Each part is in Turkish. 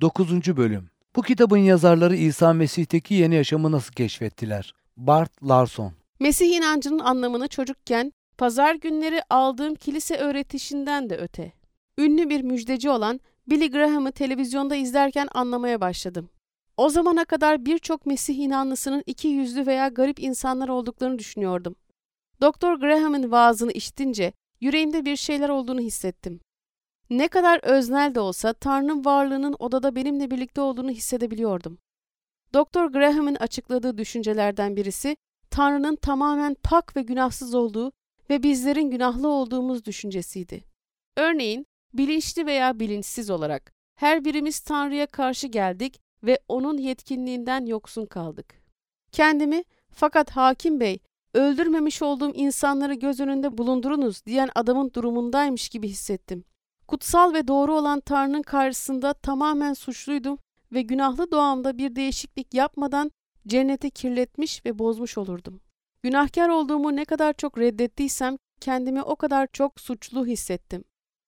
9. Bölüm Bu kitabın yazarları İsa Mesih'teki yeni yaşamı nasıl keşfettiler? Bart Larson Mesih inancının anlamını çocukken pazar günleri aldığım kilise öğretişinden de öte. Ünlü bir müjdeci olan Billy Graham'ı televizyonda izlerken anlamaya başladım. O zamana kadar birçok Mesih inanlısının iki yüzlü veya garip insanlar olduklarını düşünüyordum. Doktor Graham'ın vaazını işitince yüreğimde bir şeyler olduğunu hissettim. Ne kadar öznel de olsa Tanrı'nın varlığının odada benimle birlikte olduğunu hissedebiliyordum. Doktor Graham'ın açıkladığı düşüncelerden birisi Tanrı'nın tamamen pak ve günahsız olduğu ve bizlerin günahlı olduğumuz düşüncesiydi. Örneğin bilinçli veya bilinçsiz olarak her birimiz Tanrı'ya karşı geldik ve onun yetkinliğinden yoksun kaldık. Kendimi fakat hakim bey öldürmemiş olduğum insanları göz önünde bulundurunuz diyen adamın durumundaymış gibi hissettim. Kutsal ve doğru olan Tanrı'nın karşısında tamamen suçluydum ve günahlı doğamda bir değişiklik yapmadan cenneti kirletmiş ve bozmuş olurdum. Günahkar olduğumu ne kadar çok reddettiysem kendimi o kadar çok suçlu hissettim.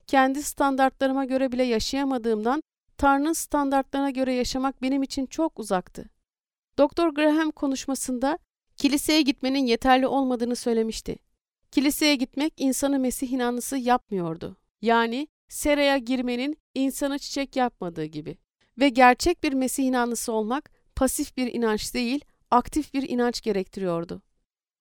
Kendi standartlarıma göre bile yaşayamadığımdan Tanrı'nın standartlarına göre yaşamak benim için çok uzaktı. Doktor Graham konuşmasında kiliseye gitmenin yeterli olmadığını söylemişti. Kiliseye gitmek insanı Mesih inanlısı yapmıyordu. Yani seraya girmenin insanı çiçek yapmadığı gibi. Ve gerçek bir Mesih inanlısı olmak pasif bir inanç değil, aktif bir inanç gerektiriyordu.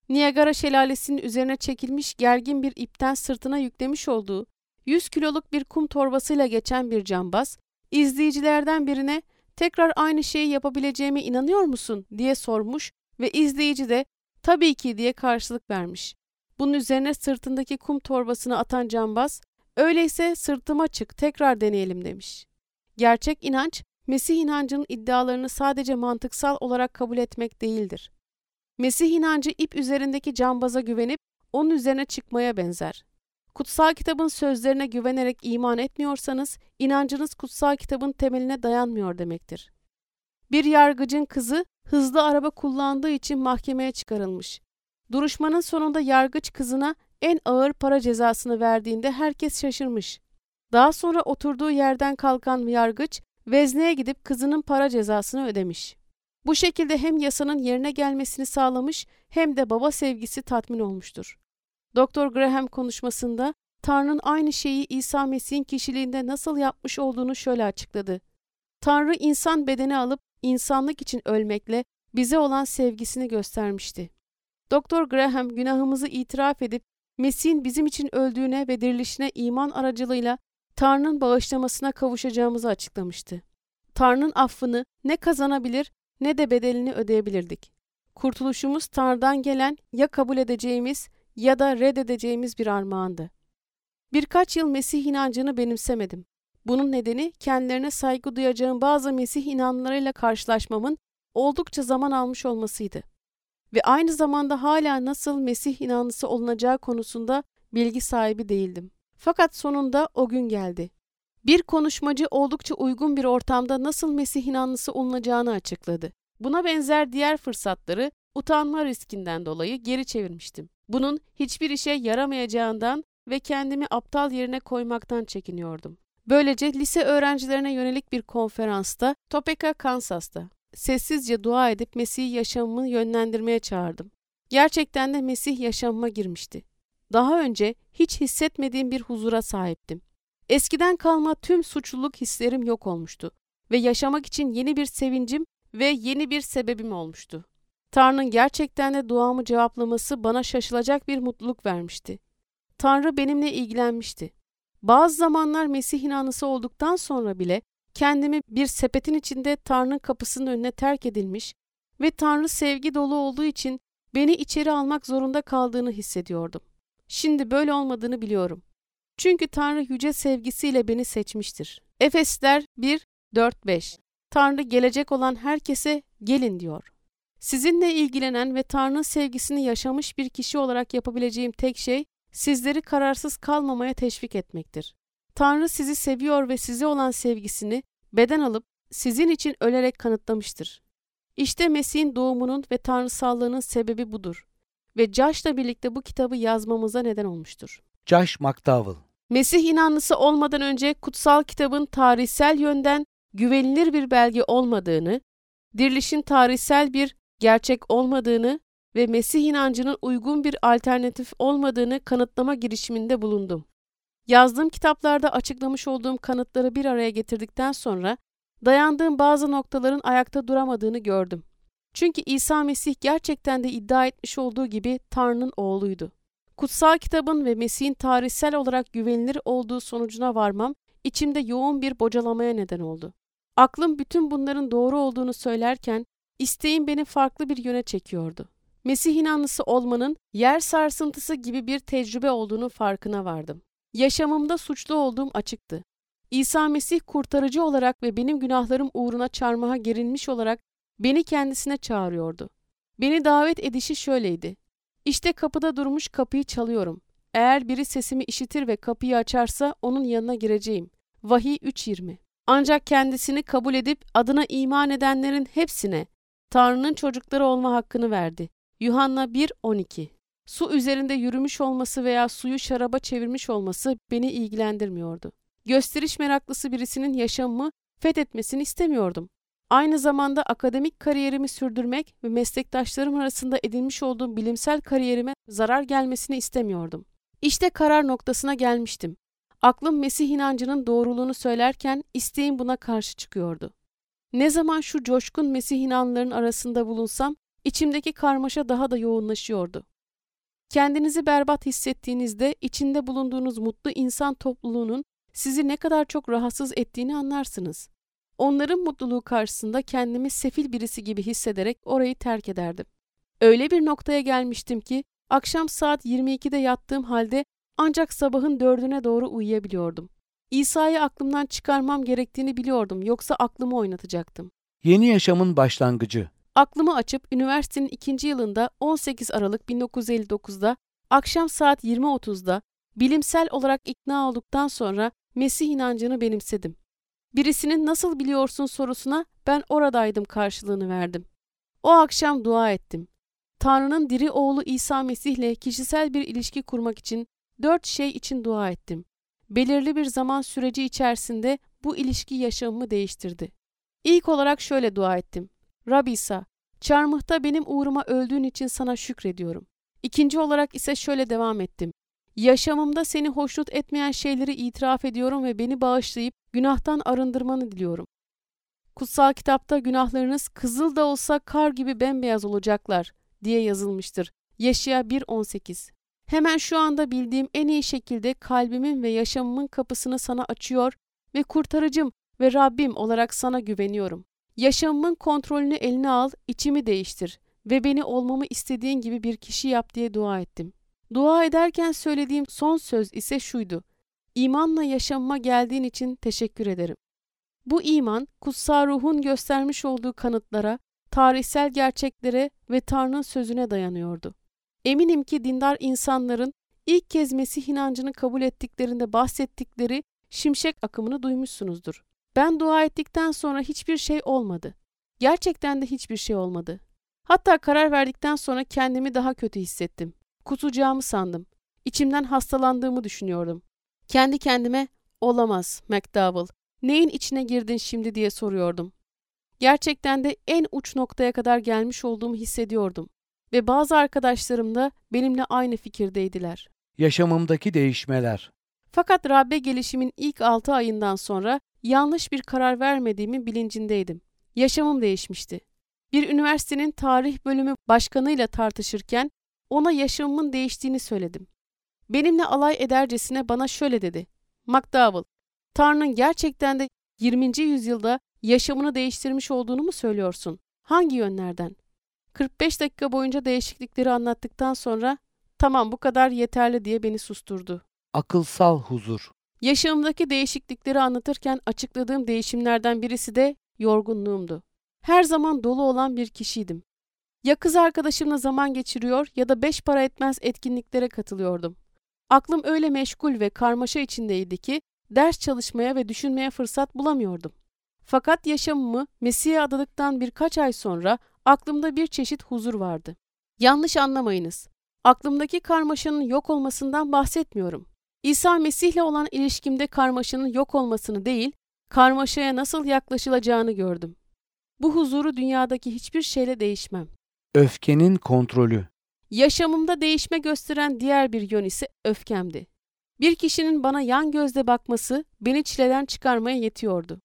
Niagara şelalesinin üzerine çekilmiş gergin bir ipten sırtına yüklemiş olduğu 100 kiloluk bir kum torbasıyla geçen bir cambaz, izleyicilerden birine tekrar aynı şeyi yapabileceğime inanıyor musun diye sormuş ve izleyici de tabii ki diye karşılık vermiş. Bunun üzerine sırtındaki kum torbasını atan cambaz, öyleyse sırtıma çık tekrar deneyelim demiş. Gerçek inanç, Mesih inancının iddialarını sadece mantıksal olarak kabul etmek değildir. Mesih inancı ip üzerindeki cambaza güvenip onun üzerine çıkmaya benzer. Kutsal kitabın sözlerine güvenerek iman etmiyorsanız, inancınız kutsal kitabın temeline dayanmıyor demektir. Bir yargıcın kızı hızlı araba kullandığı için mahkemeye çıkarılmış. Duruşmanın sonunda yargıç kızına en ağır para cezasını verdiğinde herkes şaşırmış. Daha sonra oturduğu yerden kalkan yargıç, vezneye gidip kızının para cezasını ödemiş. Bu şekilde hem yasanın yerine gelmesini sağlamış hem de baba sevgisi tatmin olmuştur. Doktor Graham konuşmasında Tanrı'nın aynı şeyi İsa Mesih'in kişiliğinde nasıl yapmış olduğunu şöyle açıkladı. Tanrı insan bedeni alıp insanlık için ölmekle bize olan sevgisini göstermişti. Doktor Graham günahımızı itiraf edip Mesih'in bizim için öldüğüne ve dirilişine iman aracılığıyla Tanrı'nın bağışlamasına kavuşacağımızı açıklamıştı. Tanrı'nın affını ne kazanabilir ne de bedelini ödeyebilirdik. Kurtuluşumuz Tanrı'dan gelen ya kabul edeceğimiz ya da reddedeceğimiz bir armağandı. Birkaç yıl Mesih inancını benimsemedim. Bunun nedeni kendilerine saygı duyacağım bazı Mesih inanlarıyla karşılaşmamın oldukça zaman almış olmasıydı. Ve aynı zamanda hala nasıl Mesih inanlısı olunacağı konusunda bilgi sahibi değildim. Fakat sonunda o gün geldi. Bir konuşmacı oldukça uygun bir ortamda nasıl Mesih inanlısı olunacağını açıkladı. Buna benzer diğer fırsatları utanma riskinden dolayı geri çevirmiştim. Bunun hiçbir işe yaramayacağından ve kendimi aptal yerine koymaktan çekiniyordum. Böylece lise öğrencilerine yönelik bir konferansta Topeka, Kansas'ta sessizce dua edip Mesih yaşamımı yönlendirmeye çağırdım. Gerçekten de Mesih yaşamıma girmişti. Daha önce hiç hissetmediğim bir huzura sahiptim. Eskiden kalma tüm suçluluk hislerim yok olmuştu ve yaşamak için yeni bir sevincim ve yeni bir sebebim olmuştu. Tanrı'nın gerçekten de duamı cevaplaması bana şaşılacak bir mutluluk vermişti. Tanrı benimle ilgilenmişti. Bazı zamanlar Mesih inanlısı olduktan sonra bile kendimi bir sepetin içinde Tanrı'nın kapısının önüne terk edilmiş ve Tanrı sevgi dolu olduğu için beni içeri almak zorunda kaldığını hissediyordum. Şimdi böyle olmadığını biliyorum. Çünkü Tanrı yüce sevgisiyle beni seçmiştir. Efesler 1, 4, 5 Tanrı gelecek olan herkese gelin diyor. Sizinle ilgilenen ve Tanrı'nın sevgisini yaşamış bir kişi olarak yapabileceğim tek şey sizleri kararsız kalmamaya teşvik etmektir. Tanrı sizi seviyor ve size olan sevgisini beden alıp sizin için ölerek kanıtlamıştır. İşte Mesih'in doğumunun ve tanrısallığının sebebi budur ve Josh'la birlikte bu kitabı yazmamıza neden olmuştur. Josh McDowell Mesih inanlısı olmadan önce kutsal kitabın tarihsel yönden güvenilir bir belge olmadığını, dirilişin tarihsel bir gerçek olmadığını ve Mesih inancının uygun bir alternatif olmadığını kanıtlama girişiminde bulundum. Yazdığım kitaplarda açıklamış olduğum kanıtları bir araya getirdikten sonra dayandığım bazı noktaların ayakta duramadığını gördüm. Çünkü İsa Mesih gerçekten de iddia etmiş olduğu gibi Tanrı'nın oğluydu. Kutsal kitabın ve Mesih'in tarihsel olarak güvenilir olduğu sonucuna varmam içimde yoğun bir bocalamaya neden oldu. Aklım bütün bunların doğru olduğunu söylerken isteğim beni farklı bir yöne çekiyordu. Mesih inanlısı olmanın yer sarsıntısı gibi bir tecrübe olduğunu farkına vardım. Yaşamımda suçlu olduğum açıktı. İsa Mesih kurtarıcı olarak ve benim günahlarım uğruna çarmıha gerilmiş olarak beni kendisine çağırıyordu. Beni davet edişi şöyleydi. İşte kapıda durmuş kapıyı çalıyorum. Eğer biri sesimi işitir ve kapıyı açarsa onun yanına gireceğim. Vahiy 3.20 Ancak kendisini kabul edip adına iman edenlerin hepsine Tanrı'nın çocukları olma hakkını verdi. Yuhanna 1.12 Su üzerinde yürümüş olması veya suyu şaraba çevirmiş olması beni ilgilendirmiyordu. Gösteriş meraklısı birisinin yaşamımı fethetmesini istemiyordum. Aynı zamanda akademik kariyerimi sürdürmek ve meslektaşlarım arasında edinmiş olduğum bilimsel kariyerime zarar gelmesini istemiyordum. İşte karar noktasına gelmiştim. Aklım Mesih inancının doğruluğunu söylerken isteğim buna karşı çıkıyordu. Ne zaman şu coşkun Mesih inanların arasında bulunsam içimdeki karmaşa daha da yoğunlaşıyordu. Kendinizi berbat hissettiğinizde içinde bulunduğunuz mutlu insan topluluğunun sizi ne kadar çok rahatsız ettiğini anlarsınız. Onların mutluluğu karşısında kendimi sefil birisi gibi hissederek orayı terk ederdim. Öyle bir noktaya gelmiştim ki akşam saat 22'de yattığım halde ancak sabahın dördüne doğru uyuyabiliyordum. İsa'yı aklımdan çıkarmam gerektiğini biliyordum yoksa aklımı oynatacaktım. Yeni yaşamın başlangıcı Aklımı açıp üniversitenin ikinci yılında 18 Aralık 1959'da akşam saat 20.30'da bilimsel olarak ikna olduktan sonra Mesih inancını benimsedim. Birisinin nasıl biliyorsun sorusuna ben oradaydım karşılığını verdim. O akşam dua ettim. Tanrı'nın diri oğlu İsa Mesih'le kişisel bir ilişki kurmak için dört şey için dua ettim. Belirli bir zaman süreci içerisinde bu ilişki yaşamımı değiştirdi. İlk olarak şöyle dua ettim. Rab İsa, çarmıhta benim uğruma öldüğün için sana şükrediyorum. İkinci olarak ise şöyle devam ettim. Yaşamımda seni hoşnut etmeyen şeyleri itiraf ediyorum ve beni bağışlayıp günahtan arındırmanı diliyorum. Kutsal kitapta günahlarınız kızıl da olsa kar gibi bembeyaz olacaklar diye yazılmıştır. Yaşaya 1.18 Hemen şu anda bildiğim en iyi şekilde kalbimin ve yaşamımın kapısını sana açıyor ve kurtarıcım ve Rabbim olarak sana güveniyorum. Yaşamımın kontrolünü eline al, içimi değiştir ve beni olmamı istediğin gibi bir kişi yap diye dua ettim. Dua ederken söylediğim son söz ise şuydu. İmanla yaşamıma geldiğin için teşekkür ederim. Bu iman, kutsal ruhun göstermiş olduğu kanıtlara, tarihsel gerçeklere ve Tanrı'nın sözüne dayanıyordu. Eminim ki dindar insanların ilk kez Mesih inancını kabul ettiklerinde bahsettikleri şimşek akımını duymuşsunuzdur. Ben dua ettikten sonra hiçbir şey olmadı. Gerçekten de hiçbir şey olmadı. Hatta karar verdikten sonra kendimi daha kötü hissettim. Kusacağımı sandım. İçimden hastalandığımı düşünüyordum. Kendi kendime olamaz McDowell. Neyin içine girdin şimdi diye soruyordum. Gerçekten de en uç noktaya kadar gelmiş olduğumu hissediyordum. Ve bazı arkadaşlarım da benimle aynı fikirdeydiler. Yaşamımdaki değişmeler Fakat Rabbe gelişimin ilk altı ayından sonra yanlış bir karar vermediğimin bilincindeydim. Yaşamım değişmişti. Bir üniversitenin tarih bölümü başkanıyla tartışırken ona yaşamımın değiştiğini söyledim. Benimle alay edercesine bana şöyle dedi. McDowell, Tanrı'nın gerçekten de 20. yüzyılda yaşamını değiştirmiş olduğunu mu söylüyorsun? Hangi yönlerden? 45 dakika boyunca değişiklikleri anlattıktan sonra tamam bu kadar yeterli diye beni susturdu. Akılsal huzur Yaşamımdaki değişiklikleri anlatırken açıkladığım değişimlerden birisi de yorgunluğumdu. Her zaman dolu olan bir kişiydim. Ya kız arkadaşımla zaman geçiriyor ya da beş para etmez etkinliklere katılıyordum. Aklım öyle meşgul ve karmaşa içindeydi ki ders çalışmaya ve düşünmeye fırsat bulamıyordum. Fakat yaşamımı Mesih'e adadıktan birkaç ay sonra aklımda bir çeşit huzur vardı. Yanlış anlamayınız. Aklımdaki karmaşanın yok olmasından bahsetmiyorum. İsa Mesih'le olan ilişkimde karmaşanın yok olmasını değil, karmaşaya nasıl yaklaşılacağını gördüm. Bu huzuru dünyadaki hiçbir şeyle değişmem. Öfkenin kontrolü. Yaşamımda değişme gösteren diğer bir yön ise öfkemdi. Bir kişinin bana yan gözle bakması beni çileden çıkarmaya yetiyordu.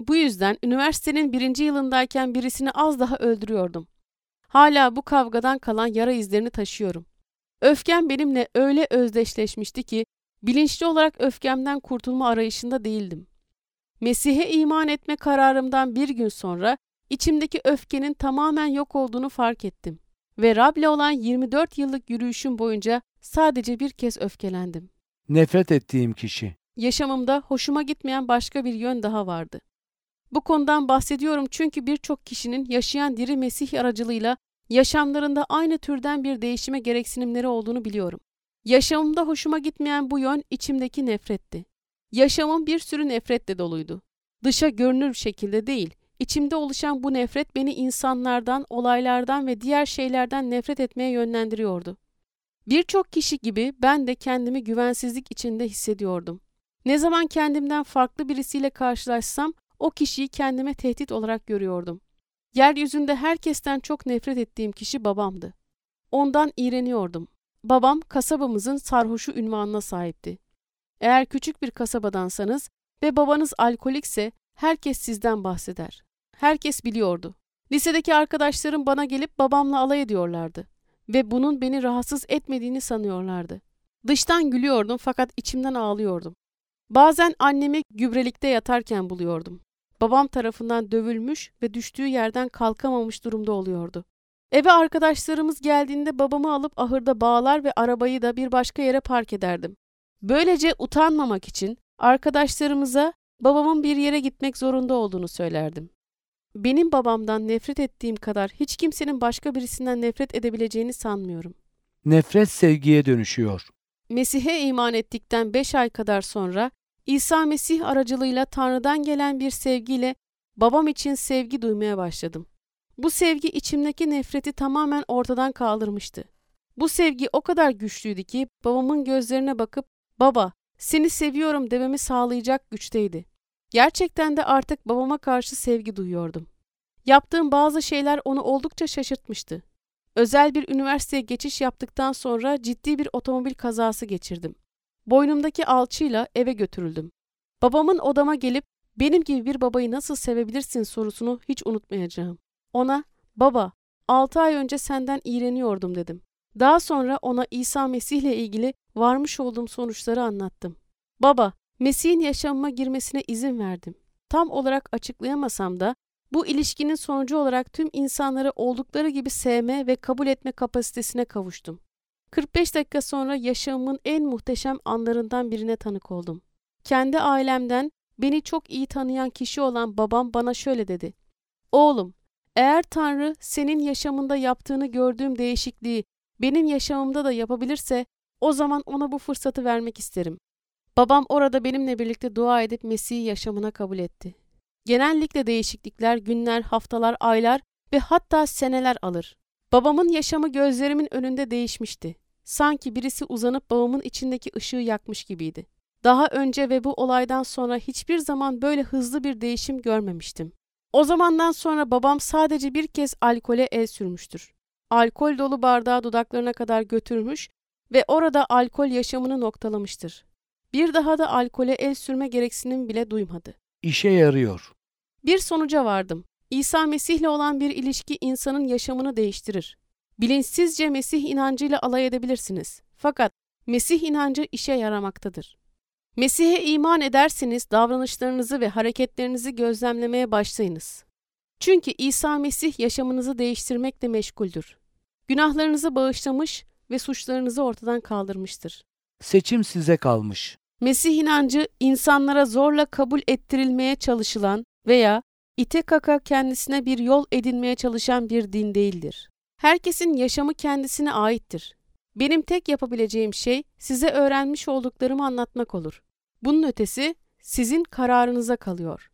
Bu yüzden üniversitenin birinci yılındayken birisini az daha öldürüyordum. Hala bu kavgadan kalan yara izlerini taşıyorum. Öfkem benimle öyle özdeşleşmişti ki bilinçli olarak öfkemden kurtulma arayışında değildim. Mesih'e iman etme kararımdan bir gün sonra içimdeki öfkenin tamamen yok olduğunu fark ettim ve Rab'le olan 24 yıllık yürüyüşüm boyunca sadece bir kez öfkelendim. Nefret ettiğim kişi. Yaşamımda hoşuma gitmeyen başka bir yön daha vardı. Bu konudan bahsediyorum çünkü birçok kişinin yaşayan diri Mesih aracılığıyla yaşamlarında aynı türden bir değişime gereksinimleri olduğunu biliyorum. Yaşamımda hoşuma gitmeyen bu yön içimdeki nefretti. Yaşamım bir sürü nefretle doluydu. Dışa görünür şekilde değil, içimde oluşan bu nefret beni insanlardan, olaylardan ve diğer şeylerden nefret etmeye yönlendiriyordu. Birçok kişi gibi ben de kendimi güvensizlik içinde hissediyordum. Ne zaman kendimden farklı birisiyle karşılaşsam o kişiyi kendime tehdit olarak görüyordum. Yeryüzünde herkesten çok nefret ettiğim kişi babamdı. Ondan iğreniyordum. Babam kasabamızın sarhoşu ünvanına sahipti. Eğer küçük bir kasabadansanız ve babanız alkolikse herkes sizden bahseder. Herkes biliyordu. Lisedeki arkadaşlarım bana gelip babamla alay ediyorlardı ve bunun beni rahatsız etmediğini sanıyorlardı. Dıştan gülüyordum fakat içimden ağlıyordum. Bazen annemi gübrelikte yatarken buluyordum. Babam tarafından dövülmüş ve düştüğü yerden kalkamamış durumda oluyordu. Eve arkadaşlarımız geldiğinde babamı alıp ahırda bağlar ve arabayı da bir başka yere park ederdim. Böylece utanmamak için arkadaşlarımıza babamın bir yere gitmek zorunda olduğunu söylerdim. Benim babamdan nefret ettiğim kadar hiç kimsenin başka birisinden nefret edebileceğini sanmıyorum. Nefret sevgiye dönüşüyor. Mesih'e iman ettikten beş ay kadar sonra İsa Mesih aracılığıyla Tanrı'dan gelen bir sevgiyle babam için sevgi duymaya başladım. Bu sevgi içimdeki nefreti tamamen ortadan kaldırmıştı. Bu sevgi o kadar güçlüydü ki babamın gözlerine bakıp "Baba, seni seviyorum." dememi sağlayacak güçteydi. Gerçekten de artık babama karşı sevgi duyuyordum. Yaptığım bazı şeyler onu oldukça şaşırtmıştı. Özel bir üniversiteye geçiş yaptıktan sonra ciddi bir otomobil kazası geçirdim. Boynumdaki alçıyla eve götürüldüm. Babamın odama gelip benim gibi bir babayı nasıl sevebilirsin sorusunu hiç unutmayacağım. Ona, baba, altı ay önce senden iğreniyordum dedim. Daha sonra ona İsa Mesih ile ilgili varmış olduğum sonuçları anlattım. Baba, Mesih'in yaşamıma girmesine izin verdim. Tam olarak açıklayamasam da bu ilişkinin sonucu olarak tüm insanları oldukları gibi sevme ve kabul etme kapasitesine kavuştum. 45 dakika sonra yaşamımın en muhteşem anlarından birine tanık oldum. Kendi ailemden beni çok iyi tanıyan kişi olan babam bana şöyle dedi. Oğlum, eğer Tanrı senin yaşamında yaptığını gördüğüm değişikliği benim yaşamımda da yapabilirse o zaman ona bu fırsatı vermek isterim. Babam orada benimle birlikte dua edip Mesih'i yaşamına kabul etti. Genellikle değişiklikler günler, haftalar, aylar ve hatta seneler alır. Babamın yaşamı gözlerimin önünde değişmişti. Sanki birisi uzanıp babamın içindeki ışığı yakmış gibiydi. Daha önce ve bu olaydan sonra hiçbir zaman böyle hızlı bir değişim görmemiştim. O zamandan sonra babam sadece bir kez alkole el sürmüştür. Alkol dolu bardağı dudaklarına kadar götürmüş ve orada alkol yaşamını noktalamıştır. Bir daha da alkole el sürme gereksinim bile duymadı. İşe yarıyor. Bir sonuca vardım. İsa Mesih'le olan bir ilişki insanın yaşamını değiştirir. Bilinçsizce Mesih inancıyla alay edebilirsiniz. Fakat Mesih inancı işe yaramaktadır. Mesih'e iman ederseniz davranışlarınızı ve hareketlerinizi gözlemlemeye başlayınız. Çünkü İsa Mesih yaşamınızı değiştirmekle meşguldür. Günahlarınızı bağışlamış ve suçlarınızı ortadan kaldırmıştır. Seçim size kalmış. Mesih inancı insanlara zorla kabul ettirilmeye çalışılan veya ite kaka kendisine bir yol edinmeye çalışan bir din değildir. Herkesin yaşamı kendisine aittir. Benim tek yapabileceğim şey size öğrenmiş olduklarımı anlatmak olur. Bunun ötesi sizin kararınıza kalıyor.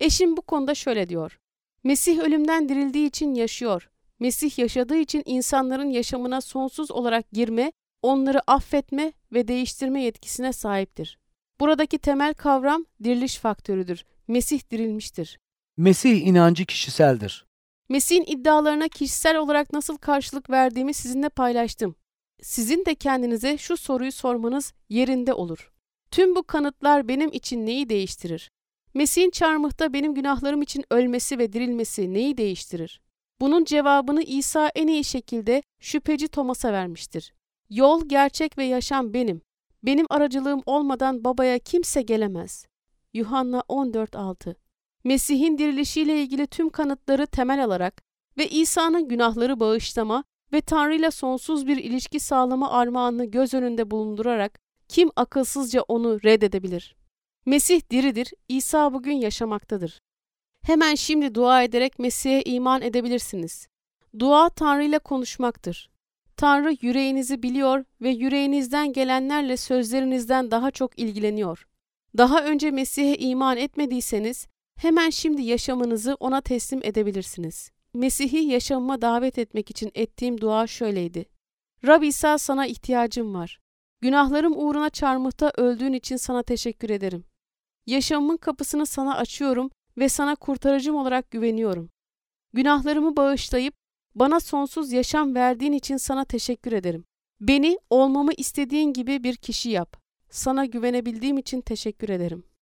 Eşim bu konuda şöyle diyor. Mesih ölümden dirildiği için yaşıyor. Mesih yaşadığı için insanların yaşamına sonsuz olarak girme, onları affetme ve değiştirme yetkisine sahiptir. Buradaki temel kavram diriliş faktörüdür. Mesih dirilmiştir. Mesih inancı kişiseldir. Mesih'in iddialarına kişisel olarak nasıl karşılık verdiğimi sizinle paylaştım. Sizin de kendinize şu soruyu sormanız yerinde olur. Tüm bu kanıtlar benim için neyi değiştirir? Mesih'in çarmıhta benim günahlarım için ölmesi ve dirilmesi neyi değiştirir? Bunun cevabını İsa en iyi şekilde şüpheci Thomas'a vermiştir. Yol, gerçek ve yaşam benim. Benim aracılığım olmadan babaya kimse gelemez. Yuhanna 14.6 Mesih'in dirilişiyle ilgili tüm kanıtları temel alarak ve İsa'nın günahları bağışlama ve Tanrı ile sonsuz bir ilişki sağlama armağanını göz önünde bulundurarak kim akılsızca onu reddedebilir? Mesih diridir, İsa bugün yaşamaktadır. Hemen şimdi dua ederek Mesih'e iman edebilirsiniz. Dua Tanrı ile konuşmaktır. Tanrı yüreğinizi biliyor ve yüreğinizden gelenlerle sözlerinizden daha çok ilgileniyor. Daha önce Mesih'e iman etmediyseniz hemen şimdi yaşamınızı ona teslim edebilirsiniz. Mesih'i yaşamıma davet etmek için ettiğim dua şöyleydi. Rab İsa sana ihtiyacım var. Günahlarım uğruna çarmıhta öldüğün için sana teşekkür ederim. Yaşamımın kapısını sana açıyorum ve sana kurtarıcım olarak güveniyorum. Günahlarımı bağışlayıp bana sonsuz yaşam verdiğin için sana teşekkür ederim. Beni olmamı istediğin gibi bir kişi yap. Sana güvenebildiğim için teşekkür ederim.